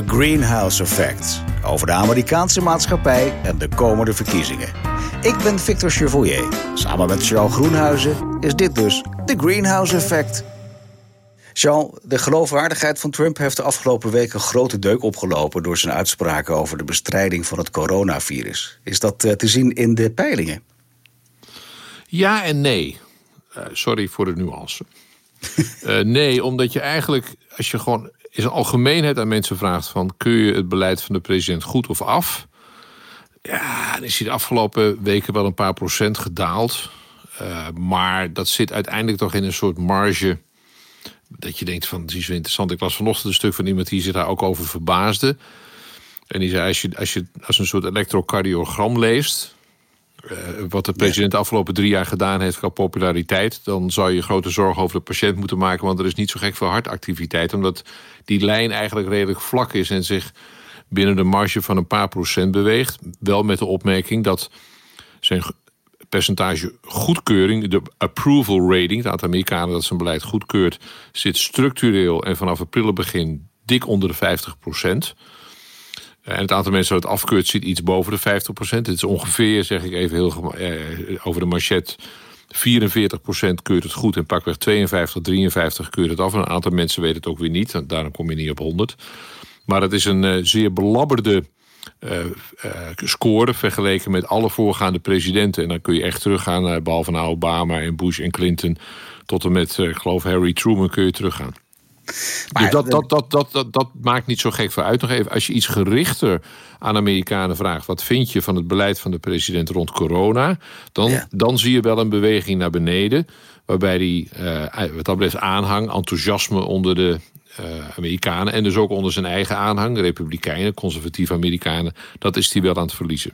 The Greenhouse Effect. Over de Amerikaanse maatschappij en de komende verkiezingen. Ik ben Victor Chevoyer. Samen met Charles Groenhuizen is dit dus The Greenhouse Effect. Jean, de geloofwaardigheid van Trump heeft de afgelopen week een grote deuk opgelopen door zijn uitspraken over de bestrijding van het coronavirus. Is dat eh, te zien in de peilingen? Ja en nee. Uh, sorry voor de nuance. Uh, nee, omdat je eigenlijk, als je gewoon in zijn algemeenheid aan mensen vraagt van... kun je het beleid van de president goed of af? Ja, dan is hij de afgelopen weken wel een paar procent gedaald. Uh, maar dat zit uiteindelijk toch in een soort marge... dat je denkt van, het is wel interessant. Ik las vanochtend een stuk van iemand die zich daar ook over verbaasde. En die zei, als je, als je als een soort elektrocardiogram leest... Uh, wat de president de afgelopen drie jaar gedaan heeft qua populariteit... dan zou je grote zorgen over de patiënt moeten maken... want er is niet zo gek veel hartactiviteit... omdat die lijn eigenlijk redelijk vlak is... en zich binnen de marge van een paar procent beweegt. Wel met de opmerking dat zijn percentage goedkeuring... de approval rating, het aantal Amerikanen dat zijn beleid goedkeurt... zit structureel en vanaf april begin dik onder de 50 procent... En het aantal mensen dat het afkeurt zit iets boven de 50 procent. Het is ongeveer, zeg ik even heel eh, over de manchet... 44 procent keurt het goed en pakweg 52, 53 keurt het af. En een aantal mensen weten het ook weer niet. Daarom kom je niet op 100. Maar het is een uh, zeer belabberde uh, score... vergeleken met alle voorgaande presidenten. En dan kun je echt teruggaan behalve naar Obama en Bush en Clinton... tot en met, geloof, Harry Truman kun je teruggaan. Maar, dus dat, dat, dat, dat, dat, dat maakt niet zo gek voor uit. Nog even, als je iets gerichter aan Amerikanen vraagt... wat vind je van het beleid van de president rond corona... dan, ja. dan zie je wel een beweging naar beneden... waarbij die, uh, wat dat betreft, aanhang, enthousiasme onder de uh, Amerikanen... en dus ook onder zijn eigen aanhang, Republikeinen, conservatieve Amerikanen... dat is hij wel aan het verliezen.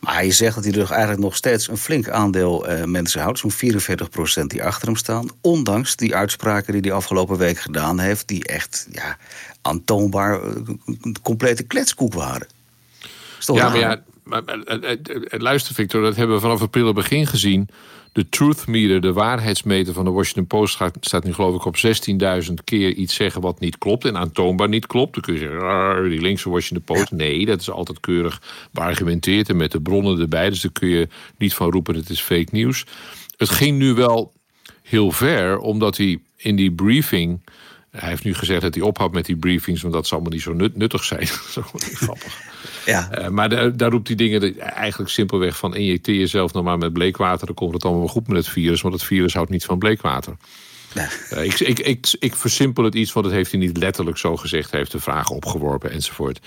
Maar je zegt dat hij er eigenlijk nog steeds een flink aandeel uh, mensen houdt. Zo'n 44 procent die achter hem staan. Ondanks die uitspraken die hij afgelopen week gedaan heeft... die echt ja, aantoonbaar uh, een complete kletskoek waren. Ja, maar ja, maar, uh, luister Victor, dat hebben we vanaf april begin gezien de truth meter, de waarheidsmeter van de Washington Post... staat nu geloof ik op 16.000 keer iets zeggen wat niet klopt... en aantoonbaar niet klopt. Dan kun je zeggen, die linkse Washington Post. Nee, dat is altijd keurig beargumenteerd en met de bronnen erbij. Dus daar kun je niet van roepen, het is fake nieuws. Het ging nu wel heel ver, omdat hij in die briefing... Hij heeft nu gezegd dat hij ophoudt met die briefings... want dat zal allemaal niet zo nut, nuttig zijn. zo grappig. Ja. Uh, maar de, daar roept hij dingen eigenlijk simpelweg van... injecteer jezelf nog maar met bleekwater... dan komt het allemaal wel goed met het virus... want het virus houdt niet van bleekwater. Ja. Uh, ik, ik, ik, ik versimpel het iets, want het heeft hij niet letterlijk zo gezegd. Hij heeft de vraag opgeworpen enzovoort.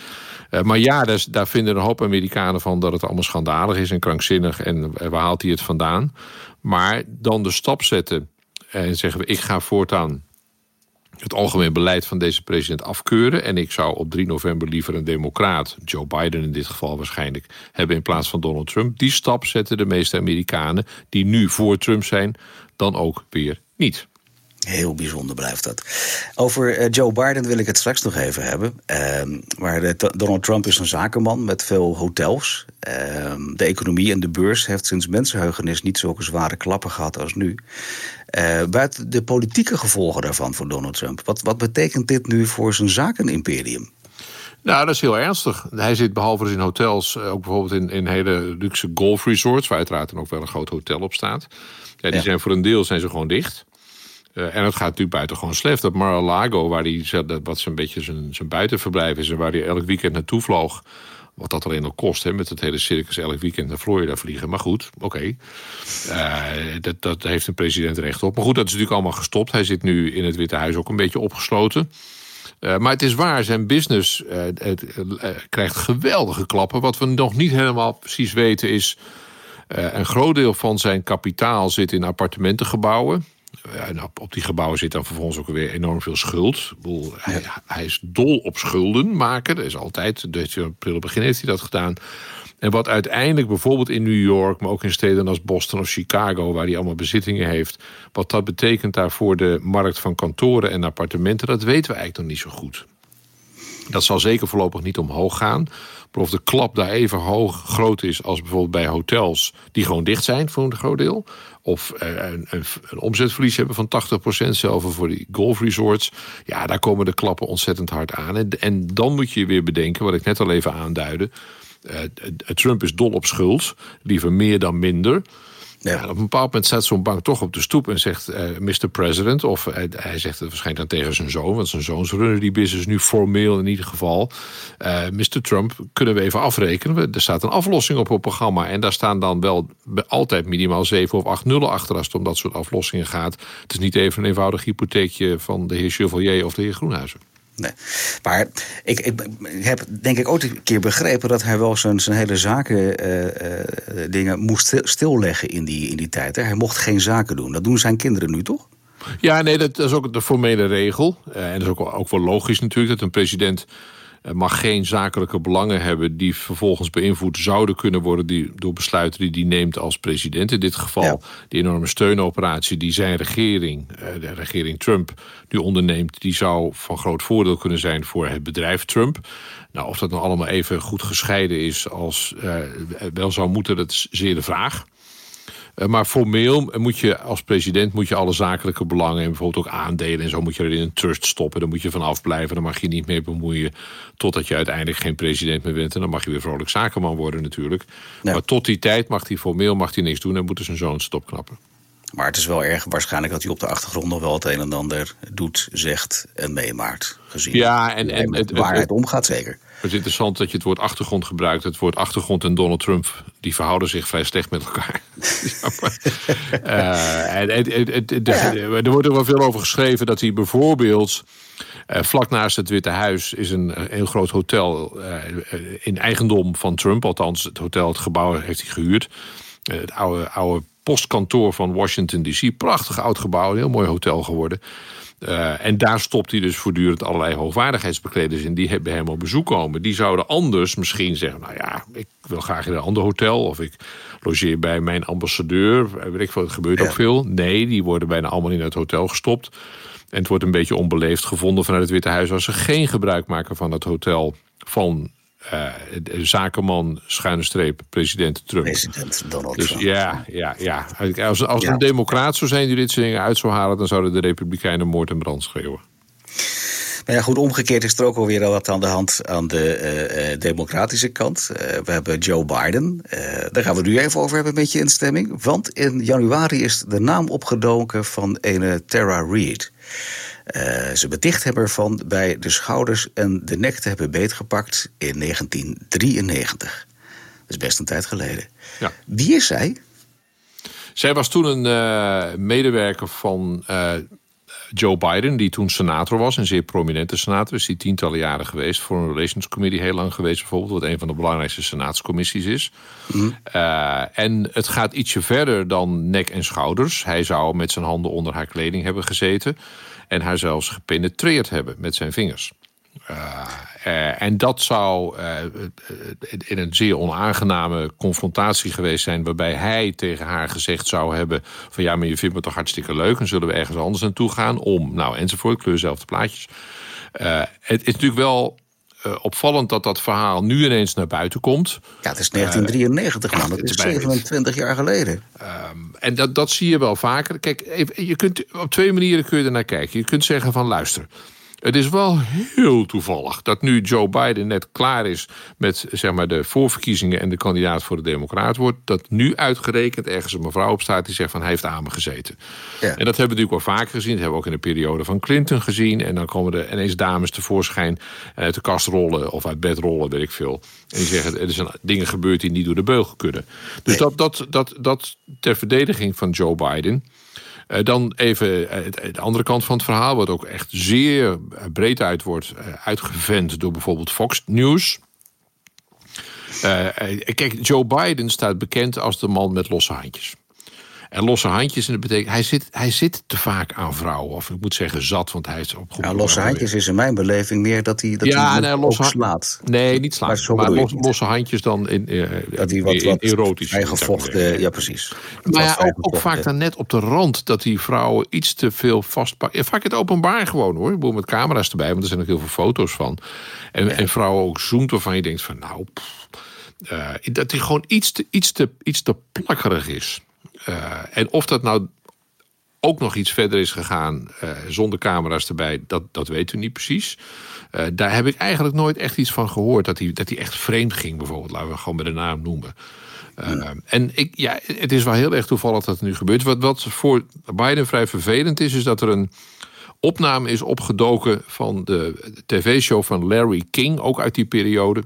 Uh, maar ja, daar, daar vinden een hoop Amerikanen van... dat het allemaal schandalig is en krankzinnig... en waar haalt hij het vandaan? Maar dan de stap zetten en zeggen we... ik ga voortaan het algemeen beleid van deze president afkeuren. En ik zou op 3 november liever een democraat, Joe Biden in dit geval waarschijnlijk, hebben in plaats van Donald Trump. Die stap zetten de meeste Amerikanen die nu voor Trump zijn, dan ook weer niet. Heel bijzonder blijft dat. Over uh, Joe Biden wil ik het straks nog even hebben. Uh, maar de, Donald Trump is een zakenman met veel hotels. Uh, de economie en de beurs heeft sinds mensenheugenis niet zulke zware klappen gehad als nu. Uh, buiten de politieke gevolgen daarvan voor Donald Trump. Wat, wat betekent dit nu voor zijn zakenimperium? Nou, dat is heel ernstig. Hij zit behalve dus in hotels, ook bijvoorbeeld in, in hele luxe golfresorts... waar uiteraard dan ook wel een groot hotel op staat. Ja, die ja. zijn voor een deel zijn ze gewoon dicht... Uh, en het gaat natuurlijk buitengewoon slecht. Dat Mar-a-Lago, waar hij wat zo'n beetje zijn, zijn buitenverblijf is... en waar hij elk weekend naartoe vloog... wat dat alleen al kost, hè, met het hele circus elk weekend naar Florida vliegen. Maar goed, oké. Uh, dat, dat heeft een president recht op. Maar goed, dat is natuurlijk allemaal gestopt. Hij zit nu in het Witte Huis ook een beetje opgesloten. Uh, maar het is waar, zijn business het, krijgt geweldige klappen. Wat we nog niet helemaal precies weten is... een groot deel van zijn kapitaal zit in appartementengebouwen en op, op die gebouwen zit dan vervolgens ook weer enorm veel schuld. Bedoel, hij, hij, is dol op schulden maken. Dat is altijd, de april begin heeft hij dat gedaan. En wat uiteindelijk bijvoorbeeld in New York, maar ook in steden als Boston of Chicago, waar hij allemaal bezittingen heeft, wat dat betekent daar voor de markt van kantoren en appartementen, dat weten we eigenlijk nog niet zo goed. Dat zal zeker voorlopig niet omhoog gaan. Maar of de klap daar even hoog groot is als bijvoorbeeld bij hotels die gewoon dicht zijn voor een groot deel. Of een, een, een omzetverlies hebben van 80% zelf voor die golfresorts. Ja, daar komen de klappen ontzettend hard aan. En, en dan moet je weer bedenken, wat ik net al even aanduidde. Uh, Trump is dol op schuld, liever meer dan minder. Ja. op een bepaald moment staat zo'n bank toch op de stoep en zegt uh, Mr. President, of uh, hij zegt het waarschijnlijk dan tegen zijn zoon, want zijn zoons runnen die business nu formeel in ieder geval. Uh, Mr. Trump, kunnen we even afrekenen? Er staat een aflossing op het programma en daar staan dan wel altijd minimaal 7 of 8 nullen achter als het om dat soort aflossingen gaat. Het is niet even een eenvoudig hypotheekje van de heer Chevalier of de heer Groenhuizen. Nee. Maar ik, ik, heb denk ik ook een keer begrepen dat hij wel zijn, zijn hele zaken uh, uh, dingen moest stilleggen in die, in die tijd. Hè? Hij mocht geen zaken doen. Dat doen zijn kinderen nu toch? Ja, nee, dat, is ook de formele regel. Uh, en dat is ook, ook wel logisch natuurlijk dat een president mag geen zakelijke belangen hebben die vervolgens beïnvloed zouden kunnen worden die, door besluiten die hij neemt als president. In dit geval ja. de enorme steunoperatie die zijn regering, de regering Trump, nu onderneemt, die zou van groot voordeel kunnen zijn voor het bedrijf Trump. Nou, of dat nou allemaal even goed gescheiden is als uh, wel zou moeten, dat is zeer de vraag. Uh, maar formeel moet je als president moet je alle zakelijke belangen en bijvoorbeeld ook aandelen en zo moet je er in een trust stoppen. Dan moet je vanaf blijven. Dan mag je niet meer bemoeien totdat je uiteindelijk geen president meer bent. En dan mag je weer vrolijk zakenman worden natuurlijk. Ja. Maar tot die tijd mag hij formeel mag hij niks doen en moeten zijn zoon stopknappen. Maar het is wel erg waarschijnlijk dat hij op de achtergrond nog wel het een en ander doet, zegt en meemaakt. Gezien ja, en, en het, waar het om gaat, zeker. Het is interessant dat je het woord achtergrond gebruikt. Het woord achtergrond en Donald Trump, die verhouden zich vrij slecht met elkaar. Er wordt er wel veel over geschreven dat hij bijvoorbeeld. Uh, vlak naast het Witte Huis is een, heel groot hotel uh, in eigendom van Trump. Althans, het hotel, het gebouw heeft hij gehuurd. het oude, oude postkantoor van Washington DC. Prachtig oud gebouw, een heel mooi hotel geworden. Uh, en daar stopt hij dus voortdurend allerlei hoogwaardigheidsbekleders in. Die bij hem op bezoek komen. Die zouden anders misschien zeggen: Nou ja, ik wil graag in een ander hotel. Of ik logeer bij mijn ambassadeur. Weet ik veel, het gebeurt ja. ook veel. Nee, die worden bijna allemaal in het hotel gestopt. En het wordt een beetje onbeleefd gevonden vanuit het Witte Huis als ze geen gebruik maken van het hotel van uh, zakenman, schuine streep, president Trump. President Donald dus Trump. Ja, ja, ja. Als, als ja. een democraat zou zijn die dit soort dingen uit zou halen... dan zouden de republikeinen moord en brand schreeuwen. Maar ja, goed, omgekeerd is er ook alweer wat aan de hand aan de uh, democratische kant. Uh, we hebben Joe Biden. daar gaan we nu even over hebben met je instemming. Want in januari is de naam opgedoken van een Tara Reid. Uh, ze beticht hebben ervan bij de schouders en de nek te hebben beetgepakt in 1993. Dat is best een tijd geleden. Ja. Wie is zij? Zij was toen een uh, medewerker van uh, Joe Biden, die toen senator was, een zeer prominente senator. Is die tientallen jaren geweest. Voor een Relations Committee heel lang geweest, bijvoorbeeld, wat een van de belangrijkste senaatscommissies is. Mm. Uh, en het gaat ietsje verder dan nek en schouders. Hij zou met zijn handen onder haar kleding hebben gezeten en haar zelfs gepenetreerd hebben met zijn vingers. Uh, uh, en dat zou uh, in een zeer onaangename confrontatie geweest zijn, waarbij hij tegen haar gezegd zou hebben: van ja, maar je vindt me toch hartstikke leuk, en zullen we ergens anders naartoe gaan om, nou enzovoort, kleur zelf plaatjes. het is natuurlijk wel opvallend dat dat verhaal nu ineens naar buiten komt. Ja, het is 1993, uh, man. Dat is 27 jaar geleden. Um, en dat, dat zie je wel vaker. Kijk, je kunt, op twee manieren kun je er naar kijken. Je kunt zeggen van luister. Het is wel heel toevallig dat nu Joe Biden net klaar is met zeg maar, de voorverkiezingen en de kandidaat voor de Democraat wordt, dat nu uitgerekend ergens een mevrouw op staat die zegt van hij heeft aan me gezeten. Ja. En dat hebben we natuurlijk wel vaker gezien. Dat hebben we ook in de periode van Clinton gezien. En dan komen er ineens dames tevoorschijn uit de kast rollen of uit bed rollen, weet ik veel. En die zeggen er zijn dingen gebeurd die niet door de beugel kunnen. Dus nee. dat, dat, dat, dat ter verdediging van Joe Biden. Uh, dan even de andere kant van het verhaal, wat ook echt zeer breed uit wordt uitgevent door bijvoorbeeld Fox News. kijk, Joe Biden staat bekend als de man met losse handjes. En losse handjes, en dat betekent, hij zit, hij zit te vaak aan vrouwen. Of ik moet zeggen zat, want hij is op Ja, losse handjes is in mijn beleving meer dat hij, dat Ja, hij nee, slaat. Nee, niet slaan. Maar zo los- losse handjes dan in, eh, Dat hij wat, wat erotisch. vrijgevochten, ja precies. Maar ja, ook, vaak dan net op de rand dat die vrouwen iets te veel vastpakken. Ja, vaak het openbaar gewoon hoor. Ik bedoel, met camera's erbij, want er zijn ook heel veel foto's van. En, en vrouwen ook zoomt waarvan je denkt van nou, pff, eh, dat hij gewoon iets te, iets te, iets te plakkerig is. Eh, en of dat nou ook nog iets verder is gegaan eh, zonder camera's erbij, dat, dat weten we niet precies. Eh, daar heb ik eigenlijk nooit echt iets van gehoord. Dat hij, dat hij echt vreemd ging, bijvoorbeeld. Laten we gewoon bij de naam noemen. En ik, ja, het is wel heel erg toevallig dat het nu gebeurt. Wat, wat voor Biden vrij vervelend is, is dat er een opname is opgedoken van de tv-show van Larry King, ook uit die periode.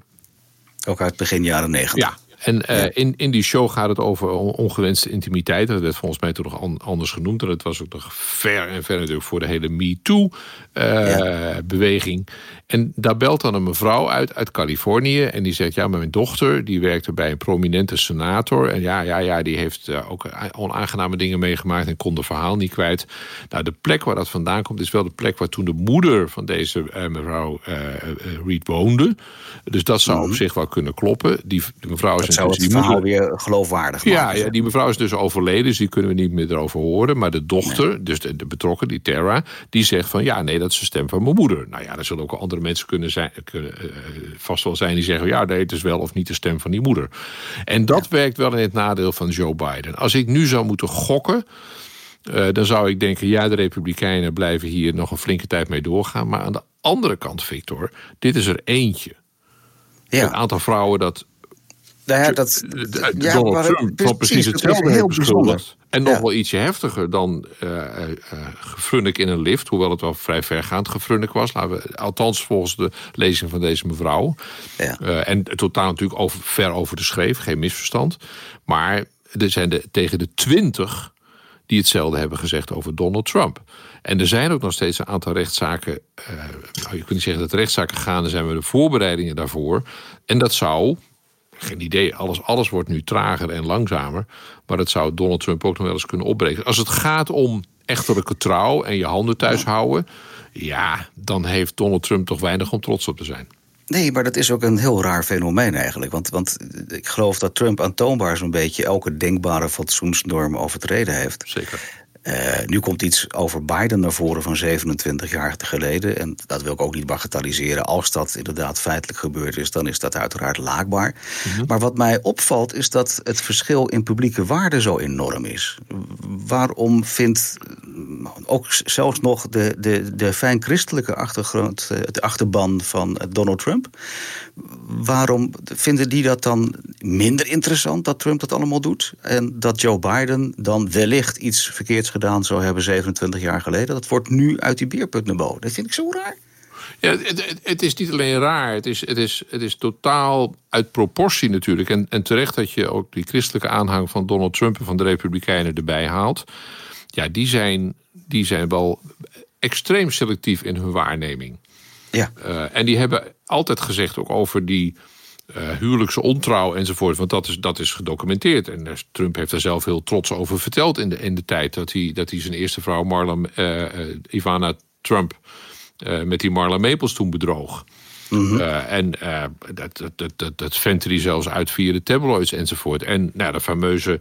Ook uit begin jaren negentig. Ja. En eh, in, in die show gaat het over on- ongewenste intimiteit. Dat werd volgens mij toen nog an- anders genoemd. En het was ook nog ver en ver natuurlijk voor de hele MeToo-beweging. en daar belt dan een mevrouw uit uit Californië. En die zegt, ja, maar mijn dochter... die werkte bij een prominente senator. En ja, ja, ja, die heeft eh, ook onaangename dingen meegemaakt... en kon de verhaal niet kwijt. Nou, de plek waar dat vandaan komt... is wel de plek waar toen de moeder van deze eh, mevrouw eh, eh, Reed woonde. Dus dat zou op zich wel kunnen kloppen. Die, de mevrouw is Dat zou het verhaal moeder- weer geloofwaardig ja, maken. ja, die mevrouw is dus overleden, dus die kunnen we niet meer erover horen. Maar de dochter, dus de, de betrokken, die Tara, die zegt van ja, nee, dat is de stem van mijn moeder. Nou ja, er zullen ook andere mensen kunnen zijn, kunnen, eh, vast wel zijn die zeggen ja, nee, het is wel of niet de stem van die moeder. En dat werkt wel in het nadeel van Joe Biden. Als ik nu zou moeten gokken. eh, dan zou ik denken, ja, de Republikeinen blijven hier nog een flinke tijd mee doorgaan. Maar aan de andere kant, Victor, dit is er eentje. Ja. Het aantal vrouwen dat Nou ja, dat, de- ja, Donald maar Trump van precies is hetzelfde heel beschuldigd. En nog Ja. wel ietsje heftiger dan eh eh, eh, gefrunnik in een lift. Hoewel het wel vrij vergaand gefrunnik was. Laten we, althans volgens de lezing van deze mevrouw. Ja. Eh, en totaal natuurlijk over, ver over de schreef. Geen misverstand. Maar er zijn er tegen de twintig die hetzelfde hebben gezegd over Donald Trump. En er zijn ook nog steeds een aantal rechtszaken. eh, nou, je kunt niet zeggen dat rechtszaken gaande zijn, maar de voorbereidingen daarvoor. En dat zou, geen idee, alles, alles wordt nu trager en langzamer. Maar dat zou Donald Trump ook nog wel eens kunnen opbreken. Als het gaat om echtelijke trouw en je handen thuis houden. Ja, dan heeft Donald Trump toch weinig om trots op te zijn. Nee, maar dat is ook een heel raar fenomeen eigenlijk. Want, want ik geloof dat Trump aantoonbaar zo'n beetje elke denkbare fatsoensnorm overtreden heeft. Zeker. Eh, nu komt iets over Biden naar voren van 27 jaar geleden. En dat wil ik ook niet bagatelliseren. Als dat inderdaad feitelijk gebeurd is, dan is dat uiteraard laakbaar. Maar wat mij opvalt, is dat het verschil in publieke waarde zo enorm is. Waarom vindt eh, ook zelfs nog de, de, de fijn christelijke achtergrond, eh, de achterban van eh, Donald Trump. Waarom vinden die dat dan minder interessant dat Trump dat allemaal doet? En dat Joe Biden dan wellicht iets verkeerds gedaan zou hebben 27 jaar geleden. Dat wordt nu uit die beerput naar boven. Dat vind ik zo raar. Ja, het, het- het is niet alleen raar, het is, het is, het is totaal uit proportie natuurlijk. En, en terecht dat je ook die christelijke aanhang van Donald Trump en van de Republikeinen erbij haalt. Ja, die zijn, die zijn wel extreem selectief in hun waarneming. Ja. Eh, en die hebben altijd gezegd ook over die eh, huwelijkse ontrouw enzovoort. Want dat is, dat is gedocumenteerd. En eh, Trump heeft daar zelf heel trots over verteld in de, in de tijd dat hij, dat hij zijn eerste vrouw, Marla, eh, Ivana Trump, met die Marla Maples toen bedroog. Eh, en dat, dat, dat, dat, dat ventte hij zelfs uit via de tabloids enzovoort. En nou, de fameuze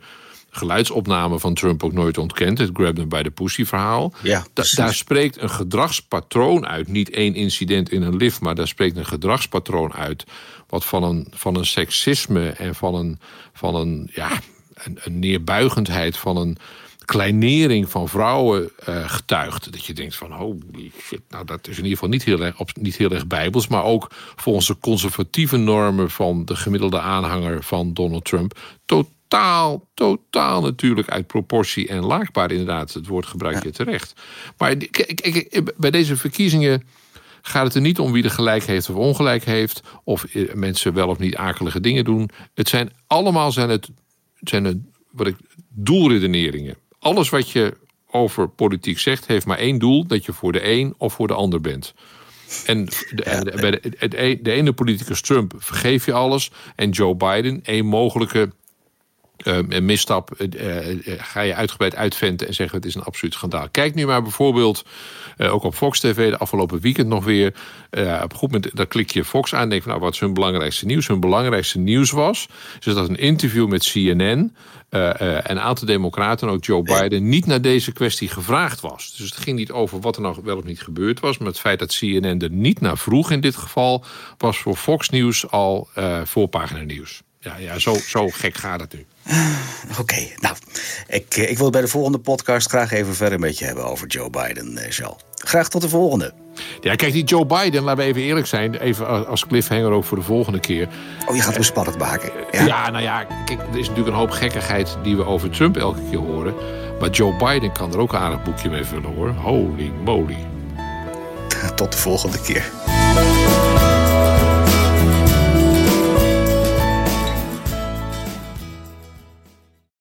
geluidsopname van Trump ook nooit ontkend. Het grab by the pussy verhaal. Ja, Da- daar spreekt een gedragspatroon uit. Niet één incident in een lift, maar daar spreekt een gedragspatroon uit. Wat van een, van een seksisme en van een, van een, ja, een, een neerbuigendheid, van een kleinering van vrouwen eh, getuigt. Dat je denkt van, holy shit, nou dat is in ieder geval niet heel, erg, op, niet heel erg bijbels. Maar ook volgens de conservatieve normen van de gemiddelde aanhanger van Donald Trump. Totaal, totaal natuurlijk uit proportie en laakbaar inderdaad. Het woord gebruik je terecht. Maar bij deze verkiezingen gaat het er niet om wie er gelijk heeft of ongelijk heeft. Of eh, mensen wel of niet akelige dingen doen. Het zijn allemaal zijn het, zijn het wat ik, doelredeneringen. Alles wat je over politiek zegt, heeft maar één doel: dat je voor de een of voor de ander bent. En de, de- bij de, het de ene politicus Trump vergeef je alles. En Joe Biden, één mogelijke een misstap ga je uitgebreid uitventen en zeggen het is een absoluut schandaal. Kijk nu maar bijvoorbeeld ook op Fox TV de afgelopen weekend nog weer. op goed moment dan klik je Fox aan en denk van nou wat is hun belangrijkste nieuws? Hun belangrijkste nieuws was dus dat een interview met CNN uh, een aantal democraten, ook Joe Biden, niet naar deze kwestie gevraagd was. Dus het ging niet over wat er nou wel of niet gebeurd was, maar het feit dat CNN er niet naar vroeg in dit geval, was voor Fox News al uh, voorpagina nieuws. Ja, ja zo, zo gek gaat het nu. Oké, nou, ik, ik wil bij de volgende podcast graag even verder met je hebben over Joe Biden, uh, Graag tot de volgende. Ja, kijk, die Joe Biden, laten we even eerlijk zijn. Even als cliffhanger ook voor de volgende keer. Oh, je gaat hem spannend maken. Ja. ja, nou ja, kijk, er is natuurlijk een hoop gekkigheid die we over Trump elke keer horen. Maar Joe Biden kan er ook een aardig boekje mee vullen hoor. Holy moly. Tot de volgende keer.